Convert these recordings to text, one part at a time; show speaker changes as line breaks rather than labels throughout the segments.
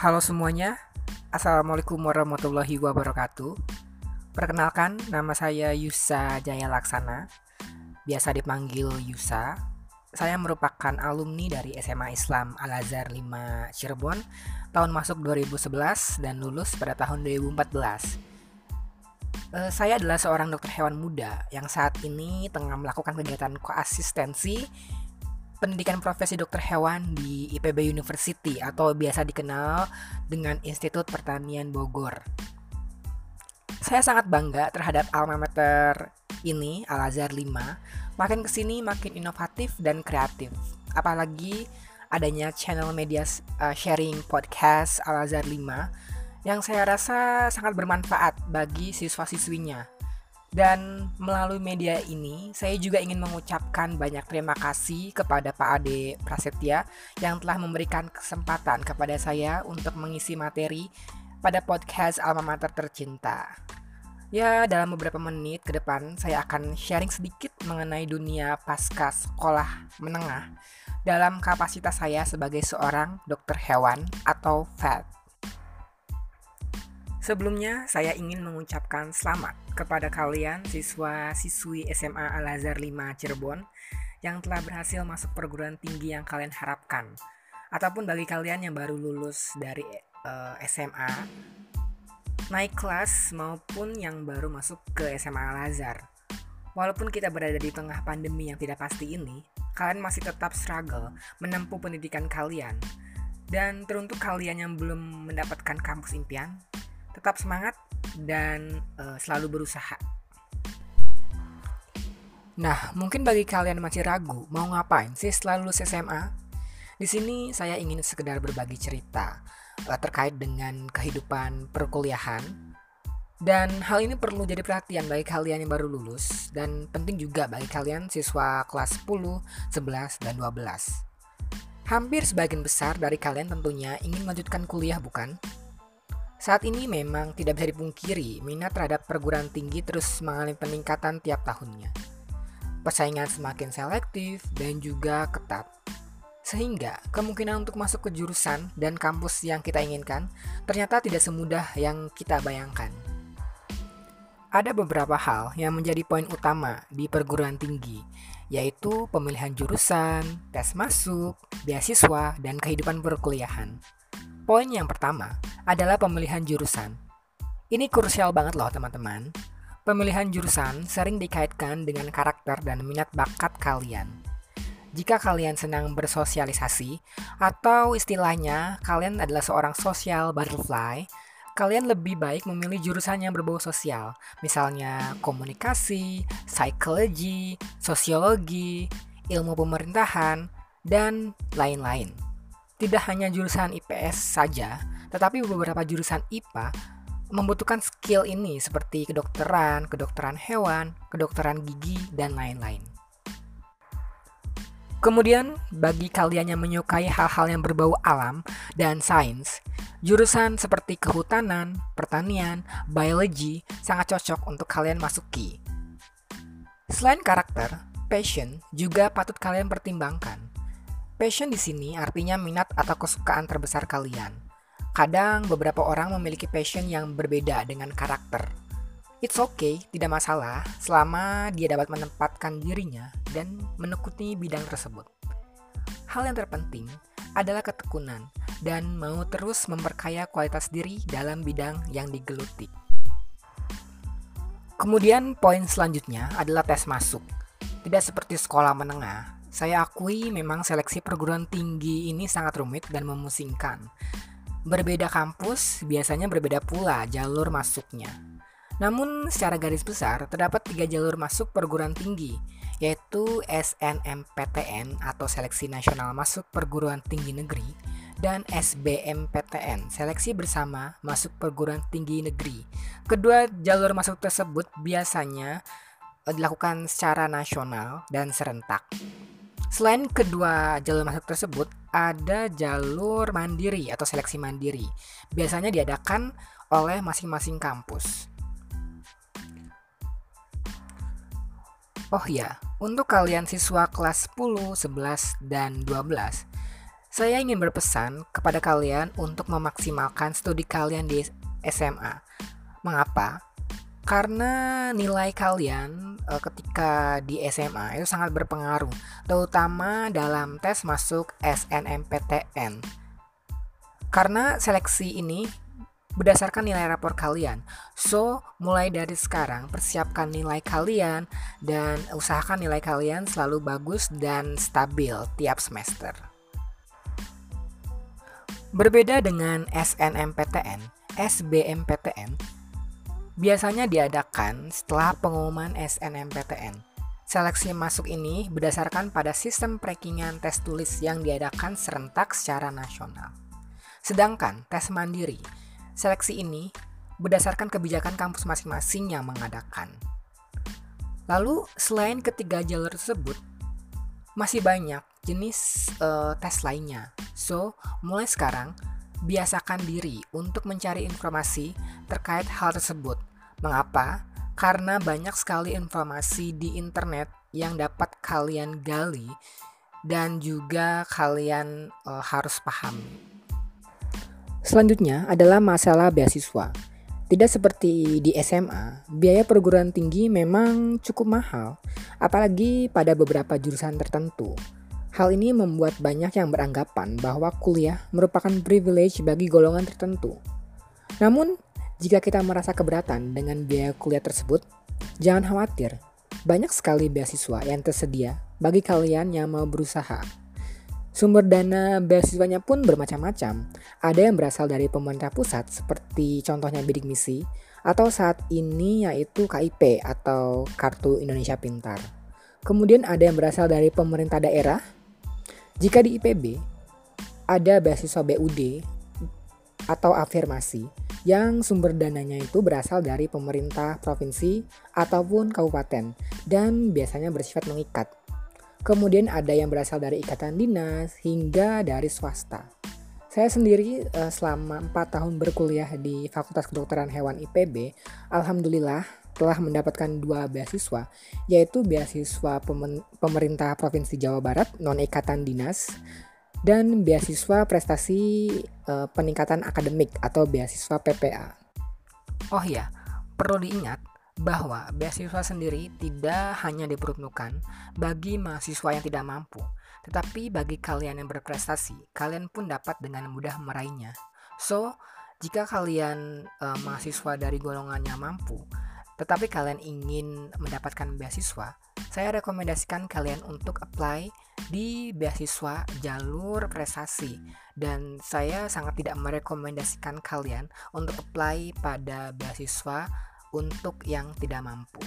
Halo semuanya, Assalamualaikum warahmatullahi wabarakatuh. Perkenalkan, nama saya Yusa Jaya Laksana Biasa dipanggil Yusa. Saya merupakan alumni dari SMA Islam Al-Azhar 5 Cirebon Tahun masuk 2011 dan lulus pada tahun 2014 Uh, saya adalah seorang dokter hewan muda yang saat ini tengah melakukan kegiatan koasistensi pendidikan profesi dokter hewan di IPB University atau biasa dikenal dengan Institut Pertanian Bogor. Saya sangat bangga terhadap alma mater ini, Al-Azhar 5. Makin ke sini makin inovatif dan kreatif. Apalagi adanya channel media uh, sharing podcast Al-Azhar 5 yang saya rasa sangat bermanfaat bagi siswa-siswinya dan melalui media ini, saya juga ingin mengucapkan banyak terima kasih kepada Pak Ade Prasetya yang telah memberikan kesempatan kepada saya untuk mengisi materi pada podcast Alma Mater tercinta. Ya, dalam beberapa menit ke depan saya akan sharing sedikit mengenai dunia pasca sekolah menengah dalam kapasitas saya sebagai seorang dokter hewan atau vet. Sebelumnya, saya ingin mengucapkan selamat kepada kalian siswa-siswi SMA Al-Azhar 5 Cirebon yang telah berhasil masuk perguruan tinggi yang kalian harapkan. Ataupun bagi kalian yang baru lulus dari uh, eh, SMA, naik kelas maupun yang baru masuk ke SMA Al-Azhar. Walaupun kita berada di tengah pandemi yang tidak pasti ini, kalian masih tetap struggle menempuh pendidikan kalian. Dan teruntuk kalian yang belum mendapatkan kampus impian, tetap semangat dan uh, selalu berusaha. Nah, mungkin bagi kalian masih ragu mau ngapain sih setelah lulus SMA? Di sini saya ingin sekedar berbagi cerita uh, terkait dengan kehidupan perkuliahan dan hal ini perlu jadi perhatian bagi kalian yang baru lulus dan penting juga bagi kalian siswa kelas 10, 11, dan 12. Hampir sebagian besar dari kalian tentunya ingin melanjutkan kuliah bukan? Saat ini memang tidak bisa dipungkiri, minat terhadap perguruan tinggi terus mengalami peningkatan tiap tahunnya. Persaingan semakin selektif dan juga ketat. Sehingga kemungkinan untuk masuk ke jurusan dan kampus yang kita inginkan ternyata tidak semudah yang kita bayangkan. Ada beberapa hal yang menjadi poin utama di perguruan tinggi, yaitu pemilihan jurusan, tes masuk, beasiswa, dan kehidupan perkuliahan. Poin yang pertama adalah pemilihan jurusan. Ini krusial banget loh teman-teman. Pemilihan jurusan sering dikaitkan dengan karakter dan minat bakat kalian. Jika kalian senang bersosialisasi, atau istilahnya kalian adalah seorang social butterfly, kalian lebih baik memilih jurusan yang berbau sosial, misalnya komunikasi, psikologi, sosiologi, ilmu pemerintahan, dan lain-lain. Tidak hanya jurusan IPS saja, tetapi beberapa jurusan IPA membutuhkan skill ini seperti kedokteran, kedokteran hewan, kedokteran gigi, dan lain-lain. Kemudian, bagi kalian yang menyukai hal-hal yang berbau alam dan sains, jurusan seperti kehutanan, pertanian, biologi sangat cocok untuk kalian masuki. Selain karakter, passion juga patut kalian pertimbangkan. Passion di sini artinya minat atau kesukaan terbesar kalian. Kadang beberapa orang memiliki passion yang berbeda dengan karakter. It's okay, tidak masalah, selama dia dapat menempatkan dirinya dan menekuni bidang tersebut. Hal yang terpenting adalah ketekunan dan mau terus memperkaya kualitas diri dalam bidang yang digeluti. Kemudian poin selanjutnya adalah tes masuk. Tidak seperti sekolah menengah, saya akui memang seleksi perguruan tinggi ini sangat rumit dan memusingkan. Berbeda kampus, biasanya berbeda pula jalur masuknya. Namun secara garis besar terdapat tiga jalur masuk perguruan tinggi, yaitu SNMPTN atau Seleksi Nasional Masuk Perguruan Tinggi Negeri dan SBMPTN, Seleksi Bersama Masuk Perguruan Tinggi Negeri. Kedua jalur masuk tersebut biasanya eh, dilakukan secara nasional dan serentak. Selain kedua jalur masuk tersebut, ada jalur mandiri atau seleksi mandiri. Biasanya diadakan oleh masing-masing kampus. Oh ya, untuk kalian siswa kelas 10, 11, dan 12, Saya ingin berpesan kepada kalian untuk memaksimalkan studi kalian di SMA. Mengapa? Karena nilai kalian e, ketika di SMA itu sangat berpengaruh, terutama dalam tes masuk SNMPTN. Karena seleksi ini berdasarkan nilai rapor kalian. So, mulai dari sekarang persiapkan nilai kalian dan usahakan nilai kalian selalu bagus dan stabil tiap semester. Berbeda dengan SNMPTN, SBMPTN biasanya diadakan setelah pengumuman SNMPTN. Seleksi masuk ini berdasarkan pada sistem prankingan tes tulis yang diadakan serentak secara nasional. Sedangkan tes mandiri Seleksi ini berdasarkan kebijakan kampus masing-masing yang mengadakan. Lalu, selain ketiga jalur tersebut, masih banyak jenis uh, tes lainnya. So, mulai sekarang, biasakan diri untuk mencari informasi terkait hal tersebut. Mengapa? Karena banyak sekali informasi di internet yang dapat kalian gali dan juga kalian uh, harus pahami. Selanjutnya adalah masalah beasiswa. Tidak seperti di SMA, biaya perguruan tinggi memang cukup mahal, apalagi pada beberapa jurusan tertentu. Hal ini membuat banyak yang beranggapan bahwa kuliah merupakan privilege bagi golongan tertentu. Namun, jika kita merasa keberatan dengan biaya kuliah tersebut, jangan khawatir. Banyak sekali beasiswa yang tersedia bagi kalian yang mau berusaha Sumber dana beasiswanya pun bermacam-macam. Ada yang berasal dari pemerintah pusat seperti contohnya bidik misi atau saat ini yaitu KIP atau Kartu Indonesia Pintar. Kemudian ada yang berasal dari pemerintah daerah. Jika di IPB ada beasiswa BUD atau afirmasi yang sumber dananya itu berasal dari pemerintah provinsi ataupun kabupaten dan biasanya bersifat mengikat. Kemudian ada yang berasal dari ikatan dinas hingga dari swasta. Saya sendiri uh, selama 4 tahun berkuliah di Fakultas Kedokteran Hewan IPB, alhamdulillah telah mendapatkan dua beasiswa, yaitu beasiswa pemerintah Provinsi Jawa Barat non ikatan dinas dan beasiswa prestasi uh, peningkatan akademik atau beasiswa PPA. Oh ya, perlu diingat bahwa beasiswa sendiri tidak hanya diperuntukkan bagi mahasiswa yang tidak mampu, tetapi bagi kalian yang berprestasi, kalian pun dapat dengan mudah meraihnya. So, jika kalian e, mahasiswa dari golongan yang mampu, tetapi kalian ingin mendapatkan beasiswa, saya rekomendasikan kalian untuk apply di beasiswa jalur prestasi dan saya sangat tidak merekomendasikan kalian untuk apply pada beasiswa untuk yang tidak mampu.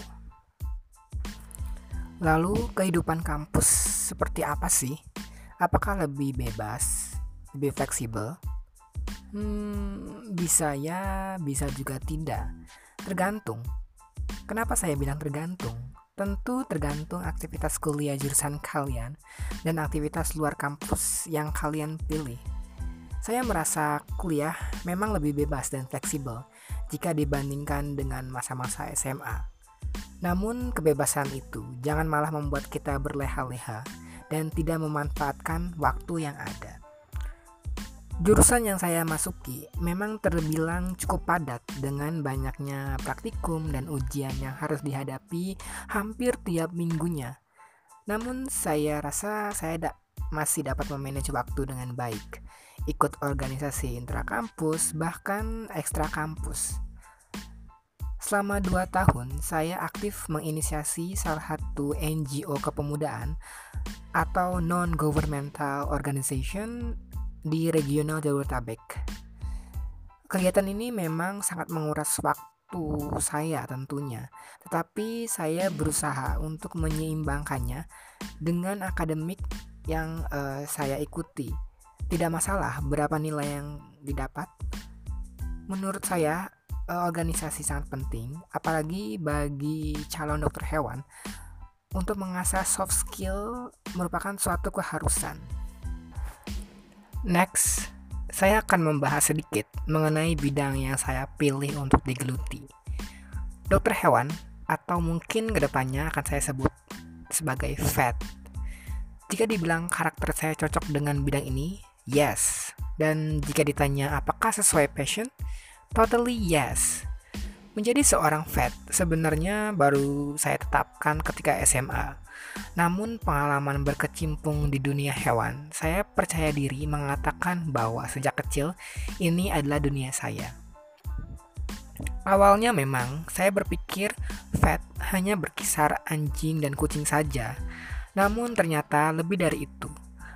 Lalu, kehidupan kampus seperti apa sih? Apakah lebih bebas, lebih fleksibel? Hmm, bisa ya, bisa juga tidak. Tergantung. Kenapa saya bilang tergantung? Tentu tergantung aktivitas kuliah jurusan kalian dan aktivitas luar kampus yang kalian pilih. Saya merasa kuliah memang lebih bebas dan fleksibel jika dibandingkan dengan masa-masa SMA. Namun, kebebasan itu jangan malah membuat kita berleha-leha dan tidak memanfaatkan waktu yang ada. Jurusan yang saya masuki memang terbilang cukup padat dengan banyaknya praktikum dan ujian yang harus dihadapi hampir tiap minggunya. Namun saya rasa saya da masih dapat memanage waktu dengan baik ikut organisasi intrakampus, bahkan ekstra kampus. Selama dua tahun, saya aktif menginisiasi salah satu NGO kepemudaan atau non-governmental organization di regional Jabodetabek. Kegiatan ini memang sangat menguras waktu saya tentunya, tetapi saya berusaha untuk menyeimbangkannya dengan akademik yang uh, saya ikuti tidak masalah berapa nilai yang didapat. Menurut saya, eh, organisasi sangat penting, apalagi bagi calon dokter hewan. Untuk mengasah soft skill merupakan suatu keharusan. Next, saya akan membahas sedikit mengenai bidang yang saya pilih untuk digeluti. Dokter hewan, atau mungkin ke depannya akan saya sebut sebagai vet. Jika dibilang karakter saya cocok dengan bidang ini, Yes. Dan jika ditanya apakah sesuai passion? Totally yes. Menjadi seorang vet sebenarnya baru saya tetapkan ketika SMA. Namun pengalaman berkecimpung di dunia hewan, saya percaya diri mengatakan bahwa sejak kecil ini adalah dunia saya. Awalnya memang saya berpikir vet hanya berkisar anjing dan kucing saja. Namun ternyata lebih dari itu.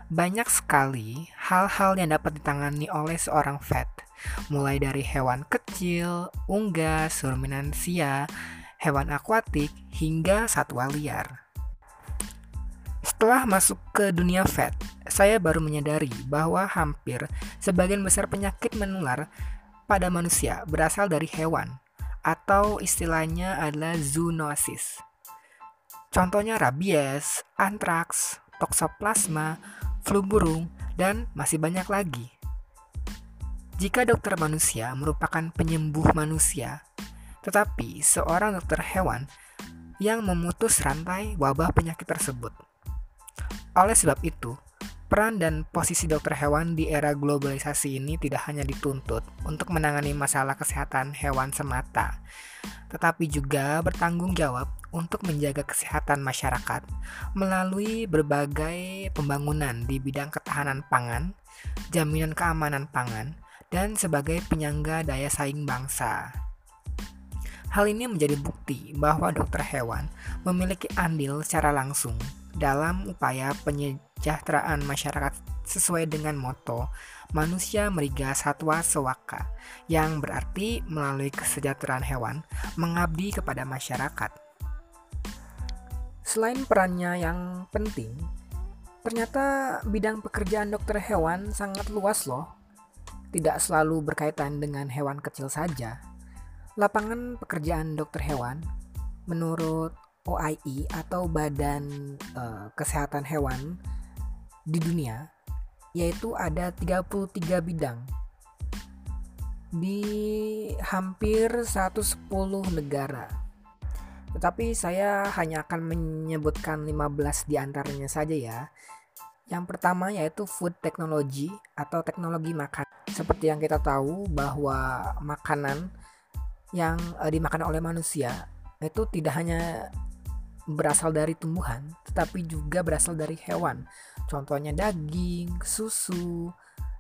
Banyak sekali hal-hal yang dapat ditangani oleh seorang vet, mulai dari hewan kecil, unggas, ruminansia, hewan akuatik, hingga satwa liar. Setelah masuk ke dunia vet, saya baru menyadari bahwa hampir sebagian besar penyakit menular pada manusia berasal dari hewan, atau istilahnya adalah zoonosis. Contohnya rabies, antraks, toksoplasma, flu burung, dan masih banyak lagi. Jika dokter manusia merupakan penyembuh manusia, tetapi seorang dokter hewan yang memutus rantai wabah penyakit tersebut. Oleh sebab itu, peran dan posisi dokter hewan di era globalisasi ini tidak hanya dituntut untuk menangani masalah kesehatan hewan semata, tetapi juga bertanggung jawab untuk menjaga kesehatan masyarakat melalui berbagai pembangunan di bidang ketahanan pangan, jaminan keamanan pangan, dan sebagai penyangga daya saing bangsa. Hal ini menjadi bukti bahwa dokter hewan memiliki andil secara langsung dalam upaya penyejahteraan masyarakat sesuai dengan moto manusia meriga satwa sewaka yang berarti melalui kesejahteraan hewan mengabdi kepada masyarakat. Selain perannya yang penting, ternyata bidang pekerjaan dokter hewan sangat luas loh. Tidak selalu berkaitan dengan hewan kecil saja. Lapangan pekerjaan dokter hewan menurut OIE atau Badan uh, Kesehatan Hewan di dunia yaitu ada 33 bidang di hampir 110 negara. Tetapi saya hanya akan menyebutkan 15 di antaranya saja ya. Yang pertama yaitu food technology atau teknologi makan. Seperti yang kita tahu bahwa makanan yang uh, dimakan oleh manusia itu tidak hanya berasal dari tumbuhan, tetapi juga berasal dari hewan. Contohnya daging, susu,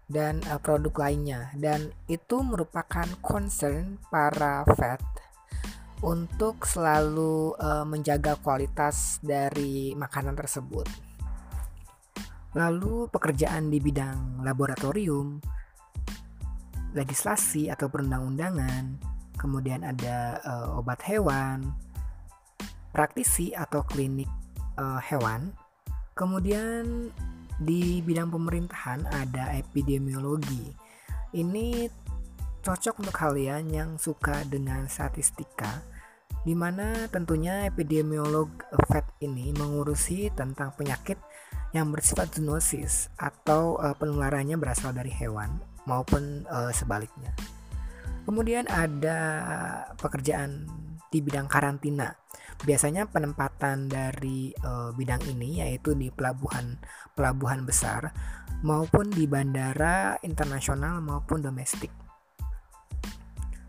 dan uh, produk lainnya. Dan itu merupakan concern para vet untuk selalu uh, menjaga kualitas dari makanan tersebut. Lalu pekerjaan di bidang laboratorium, legislasi atau perundang-undangan, kemudian ada uh, obat hewan, praktisi atau klinik uh, hewan, kemudian di bidang pemerintahan ada epidemiologi. Ini cocok untuk kalian yang suka dengan statistika di mana tentunya epidemiolog vet ini mengurusi tentang penyakit yang bersifat zoonosis atau uh, penularannya berasal dari hewan maupun uh, sebaliknya. Kemudian ada pekerjaan di bidang karantina. Biasanya penempatan dari uh, bidang ini yaitu di pelabuhan pelabuhan besar maupun di bandara internasional maupun domestik.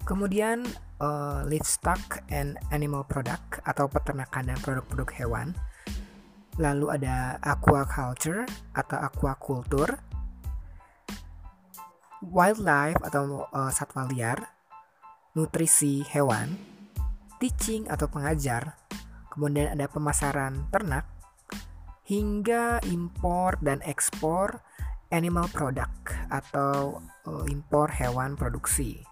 Kemudian uh, livestock and animal product atau peternakan dan produk-produk hewan. Lalu ada aquaculture atau aquaculture. Wildlife atau uh, satwa liar. Nutrisi hewan. Teaching atau pengajar. Kemudian ada pemasaran ternak hingga impor dan ekspor animal product atau uh, impor hewan produksi.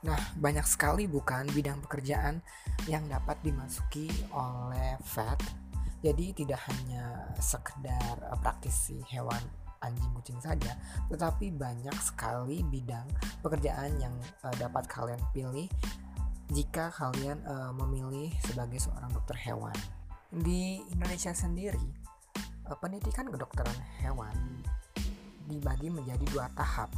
Nah, banyak sekali bukan bidang pekerjaan yang dapat dimasuki oleh vet. Jadi tidak hanya sekedar uh, praktisi hewan anjing kucing saja, tetapi banyak sekali bidang pekerjaan yang uh, dapat kalian pilih jika kalian uh, memilih sebagai seorang dokter hewan. Di Indonesia sendiri, uh, pendidikan kedokteran hewan dibagi menjadi dua tahap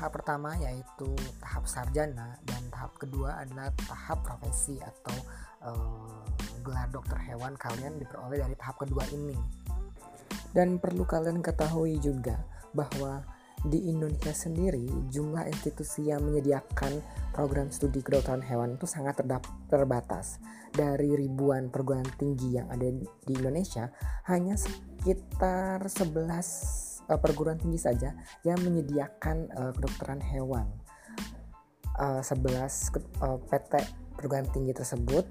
tahap pertama yaitu tahap sarjana dan tahap kedua adalah tahap profesi atau uh, gelar dokter hewan kalian diperoleh dari tahap kedua ini. Dan perlu kalian ketahui juga bahwa di Indonesia sendiri jumlah institusi yang menyediakan program studi kedokteran hewan itu sangat terbatas. Dari ribuan perguruan tinggi yang ada di Indonesia, hanya sekitar 11 uh, eh, perguruan tinggi saja yang menyediakan uh, kedokteran hewan. Uh, 11 uh, PT perguruan tinggi tersebut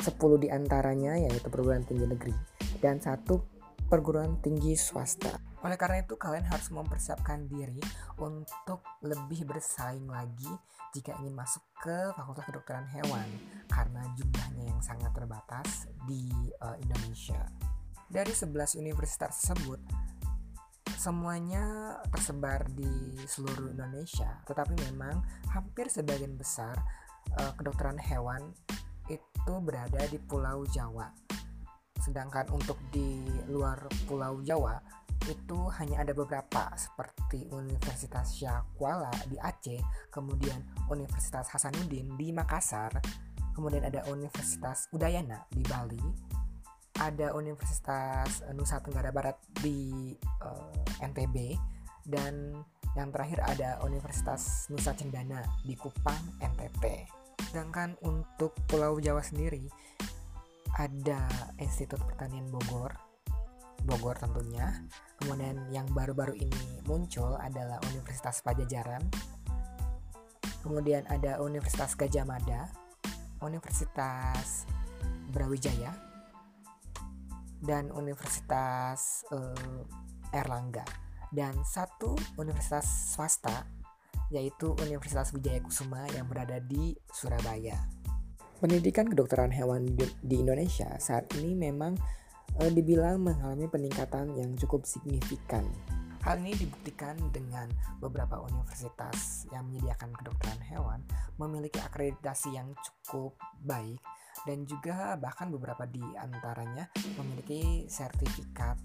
10 di antaranya yaitu perguruan tinggi negeri dan satu perguruan tinggi swasta. Oleh karena itu, kalian harus mempersiapkan diri untuk lebih bersaing lagi jika ingin masuk ke Fakultas Kedokteran Hewan karena jumlahnya yang sangat terbatas di uh, Indonesia. Dari 11 universitas tersebut, semuanya tersebar di seluruh Indonesia, tetapi memang hampir sebagian besar uh, kedokteran hewan itu berada di Pulau Jawa. Sedangkan untuk di luar Pulau Jawa, itu hanya ada beberapa seperti Universitas Syakwala di Aceh, kemudian Universitas Hasanuddin di Makassar, kemudian ada Universitas Udayana di Bali, ada Universitas Nusa Tenggara Barat di uh, eh, NTB dan yang terakhir ada Universitas Nusa Cendana di Kupang NTT. Sedangkan untuk Pulau Jawa sendiri ada Institut Pertanian Bogor Bogor tentunya. Kemudian yang baru-baru ini muncul adalah Universitas Pajajaran. Kemudian ada Universitas Gajah Mada, Universitas Brawijaya, dan Universitas uh, Erlangga. Dan satu universitas swasta yaitu Universitas Wijaya Kusuma yang berada di Surabaya. Pendidikan kedokteran hewan di Indonesia saat ini memang uh, dibilang mengalami peningkatan yang cukup signifikan. Hal ini dibuktikan dengan beberapa universitas yang menyediakan kedokteran hewan memiliki akreditasi yang cukup baik dan juga bahkan beberapa di antaranya memiliki sertifikat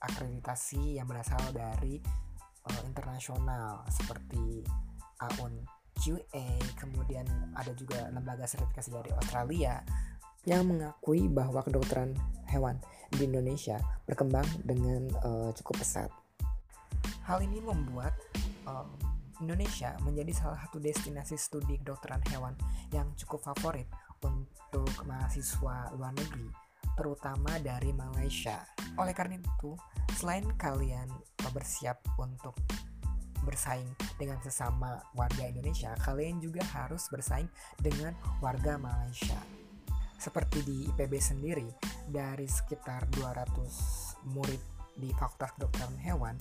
akreditasi yang berasal dari uh, internasional seperti AUN QA, kemudian ada juga lembaga sertifikasi dari Australia yang mengakui bahwa kedokteran hewan di Indonesia berkembang dengan uh, cukup pesat. Hal ini membuat uh, Indonesia menjadi salah satu destinasi studi kedokteran hewan yang cukup favorit untuk mahasiswa luar negeri, terutama dari Malaysia. Oleh karena itu, selain kalian bersiap untuk bersaing dengan sesama warga Indonesia, kalian juga harus bersaing dengan warga Malaysia. Seperti di IPB sendiri, dari sekitar 200 murid di Fakultas Kedokteran Hewan,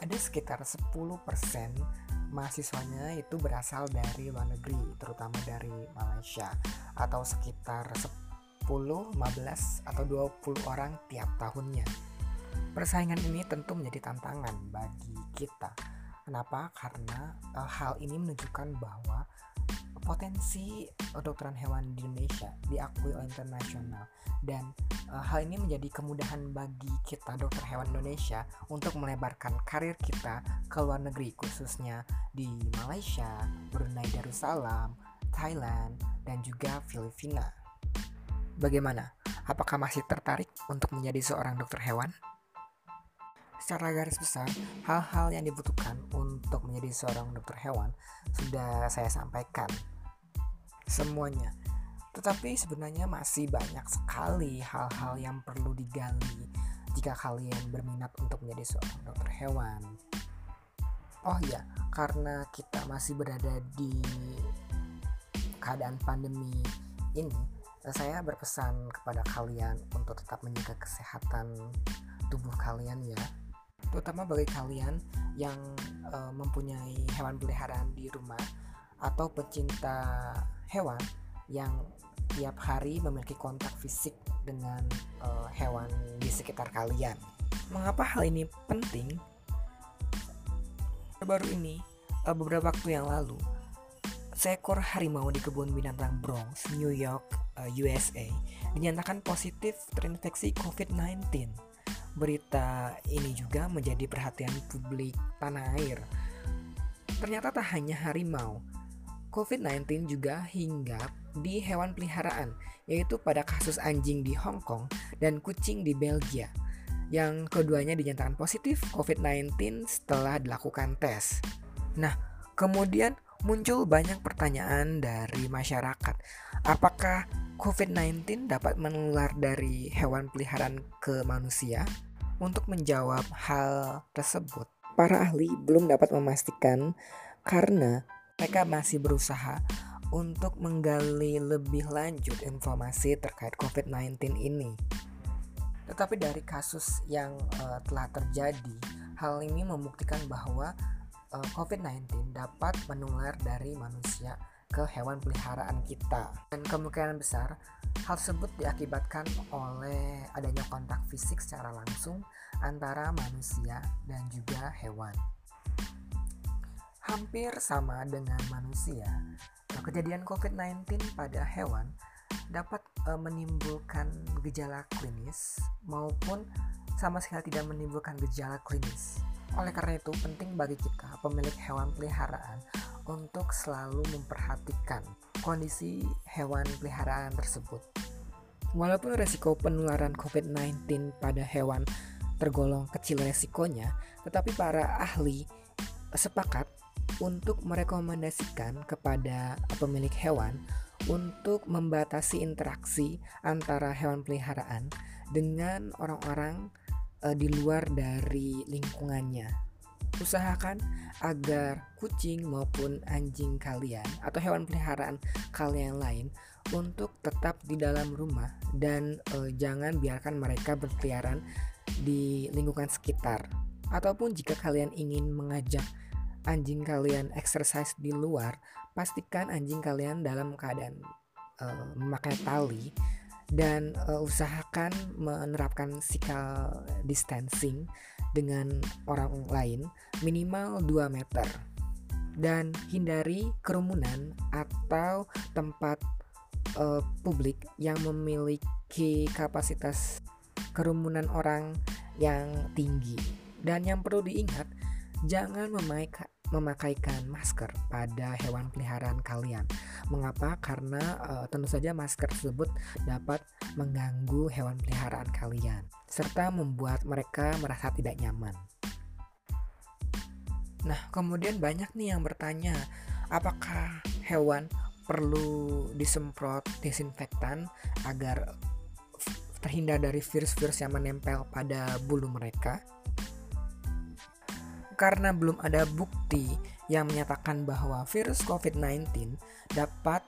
ada sekitar 10% mahasiswanya itu berasal dari luar negeri, terutama dari Malaysia, atau sekitar 10, 15, atau 20 orang tiap tahunnya. Persaingan ini tentu menjadi tantangan bagi kita. Kenapa? Karena uh, hal ini menunjukkan bahwa potensi kedokteran hewan di Indonesia diakui oleh internasional dan uh, hal ini menjadi kemudahan bagi kita dokter hewan Indonesia untuk melebarkan karir kita ke luar negeri khususnya di Malaysia, Brunei Darussalam, Thailand, dan juga Filipina. Bagaimana? Apakah masih tertarik untuk menjadi seorang dokter hewan? Secara garis besar, hal-hal yang dibutuhkan untuk menjadi seorang dokter hewan sudah saya sampaikan semuanya. Tetapi sebenarnya masih banyak sekali hal-hal yang perlu digali jika kalian berminat untuk menjadi seorang dokter hewan. Oh iya, karena kita masih berada di keadaan pandemi ini, saya berpesan kepada kalian untuk tetap menjaga kesehatan tubuh kalian ya. Terutama bagi kalian yang uh, mempunyai hewan peliharaan di rumah atau pecinta hewan yang tiap hari memiliki kontak fisik dengan uh, hewan di sekitar kalian. Mengapa hal ini penting? Baru ini, uh, beberapa waktu yang lalu, seekor harimau di kebun binatang Bronx, New York, eh, USA, dinyatakan positif terinfeksi COVID-19. Berita ini juga menjadi perhatian publik tanah air. Ternyata tak hanya harimau, COVID-19 juga hinggap di hewan peliharaan, yaitu pada kasus anjing di Hong Kong dan kucing di Belgia. yang keduanya dinyatakan positif COVID-19 setelah dilakukan tes. Nah, kemudian muncul banyak pertanyaan dari masyarakat. Apakah COVID-19 dapat menular dari hewan peliharaan ke manusia? Untuk menjawab hal tersebut, para ahli belum dapat memastikan karena mereka masih berusaha untuk menggali lebih lanjut informasi terkait COVID-19 ini. Tetapi dari kasus yang uh, telah terjadi, hal ini membuktikan bahwa COVID-19 dapat menular dari manusia ke hewan peliharaan kita. Dan kemungkinan besar hal tersebut diakibatkan oleh adanya kontak fisik secara langsung antara manusia dan juga hewan. Hampir sama dengan manusia, kejadian COVID-19 pada hewan dapat e, menimbulkan gejala klinis maupun sama sekali tidak menimbulkan gejala klinis. Oleh karena itu, penting bagi kita, pemilik hewan peliharaan, untuk selalu memperhatikan kondisi hewan peliharaan tersebut. Walaupun resiko penularan COVID-19 pada hewan tergolong kecil resikonya, tetapi para ahli sepakat untuk merekomendasikan kepada pemilik hewan untuk membatasi interaksi antara hewan peliharaan dengan orang-orang uh, di luar dari lingkungannya. Usahakan agar kucing maupun anjing kalian atau hewan peliharaan kalian lain untuk tetap di dalam rumah dan uh, jangan biarkan mereka berkeliaran di lingkungan sekitar. Ataupun jika kalian ingin mengajak anjing kalian exercise di luar, pastikan anjing kalian dalam keadaan uh, memakai tali dan uh, usahakan menerapkan physical distancing dengan orang lain minimal 2 meter. Dan hindari kerumunan atau tempat uh, publik yang memiliki kapasitas kerumunan orang yang tinggi. Dan yang perlu diingat jangan memakai memakaikan masker pada hewan peliharaan kalian. Mengapa? Karena uh, tentu saja masker tersebut dapat mengganggu hewan peliharaan kalian serta membuat mereka merasa tidak nyaman. Nah, kemudian banyak nih yang bertanya, apakah hewan perlu disemprot desinfektan agar terhindar dari virus-virus yang menempel pada bulu mereka? Karena belum ada bukti yang menyatakan bahwa virus COVID-19 dapat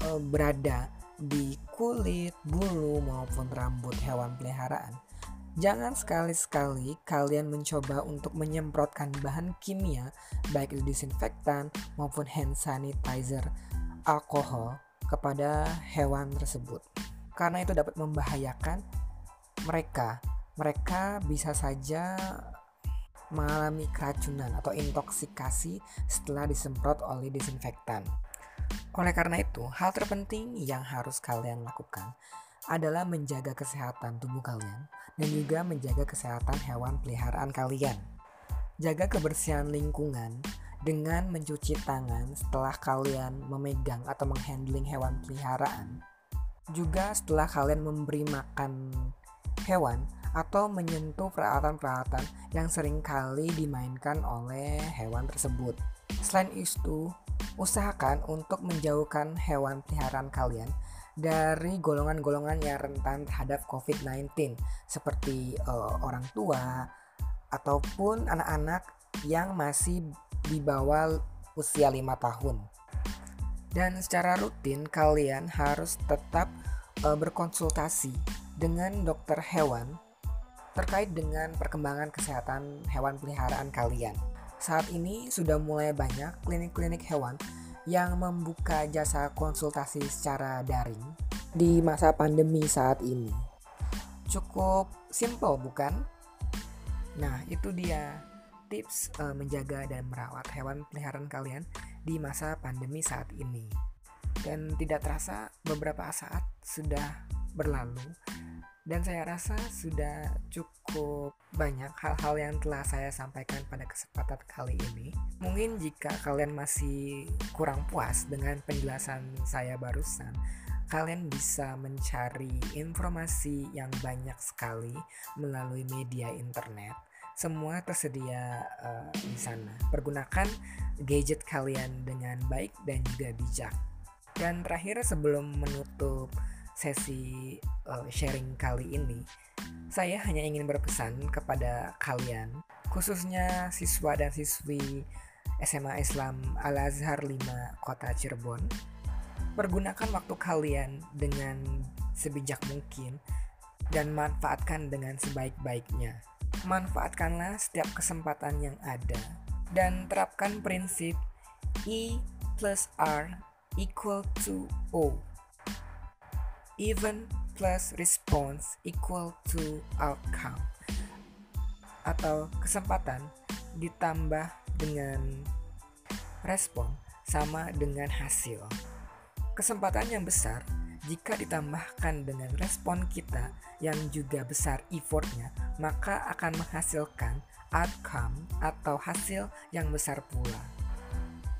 e, berada di kulit, bulu maupun rambut hewan peliharaan. Jangan sekali-sekali kalian mencoba untuk menyemprotkan bahan kimia baik itu disinfektan maupun hand sanitizer alkohol kepada hewan tersebut. Karena itu dapat membahayakan mereka. Mereka bisa saja mengalami keracunan atau intoksikasi setelah disemprot oleh disinfektan. Oleh karena itu, hal terpenting yang harus kalian lakukan adalah menjaga kesehatan tubuh kalian dan juga menjaga kesehatan hewan peliharaan kalian. Jaga kebersihan lingkungan dengan mencuci tangan setelah kalian memegang atau menghandling hewan peliharaan. Juga setelah kalian memberi makan hewan, atau menyentuh peralatan-peralatan yang sering kali dimainkan oleh hewan tersebut. Selain itu, usahakan untuk menjauhkan hewan peliharaan kalian dari golongan-golongan yang rentan terhadap COVID-19 seperti uh, orang tua ataupun anak-anak yang masih di bawah usia 5 tahun. Dan secara rutin kalian harus tetap uh, berkonsultasi dengan dokter hewan terkait dengan perkembangan kesehatan hewan peliharaan kalian. Saat ini sudah mulai banyak klinik-klinik hewan yang membuka jasa konsultasi secara daring di masa pandemi saat ini. Cukup simple bukan? Nah, itu dia tips uh, menjaga dan merawat hewan peliharaan kalian di masa pandemi saat ini. Dan tidak terasa beberapa saat sudah berlalu dan saya rasa sudah cukup banyak hal-hal yang telah saya sampaikan pada kesempatan kali ini. Mungkin jika kalian masih kurang puas dengan penjelasan saya barusan, kalian bisa mencari informasi yang banyak sekali melalui media internet. Semua tersedia uh, di sana. Pergunakan gadget kalian dengan baik dan juga bijak. Dan terakhir sebelum menutup sesi uh, sharing kali ini, saya hanya ingin berpesan kepada kalian, khususnya siswa dan siswi SMA Islam Al Azhar 5 Kota Cirebon Pergunakan waktu kalian dengan sebijak mungkin dan manfaatkan dengan sebaik-baiknya. Manfaatkanlah setiap kesempatan yang ada dan terapkan prinsip E plus R equal to O. Even plus response equal to outcome. Atau kesempatan ditambah dengan respon sama dengan hasil. Kesempatan yang besar jika ditambahkan dengan respon kita yang juga besar effortnya, maka akan menghasilkan outcome atau hasil yang besar pula.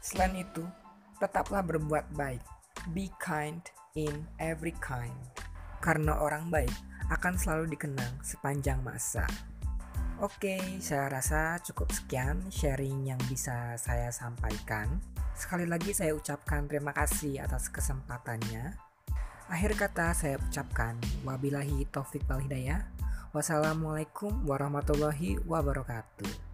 Selain itu, tetaplah berbuat baik. Be kind in every kind. Karena orang baik akan selalu dikenang sepanjang masa. Oke, saya rasa cukup sekian sharing yang bisa saya sampaikan. Sekali lagi saya ucapkan terima kasih atas kesempatannya. Akhir kata saya ucapkan wabillahi taufik wal hidayah. Wassalamualaikum warahmatullahi wabarakatuh.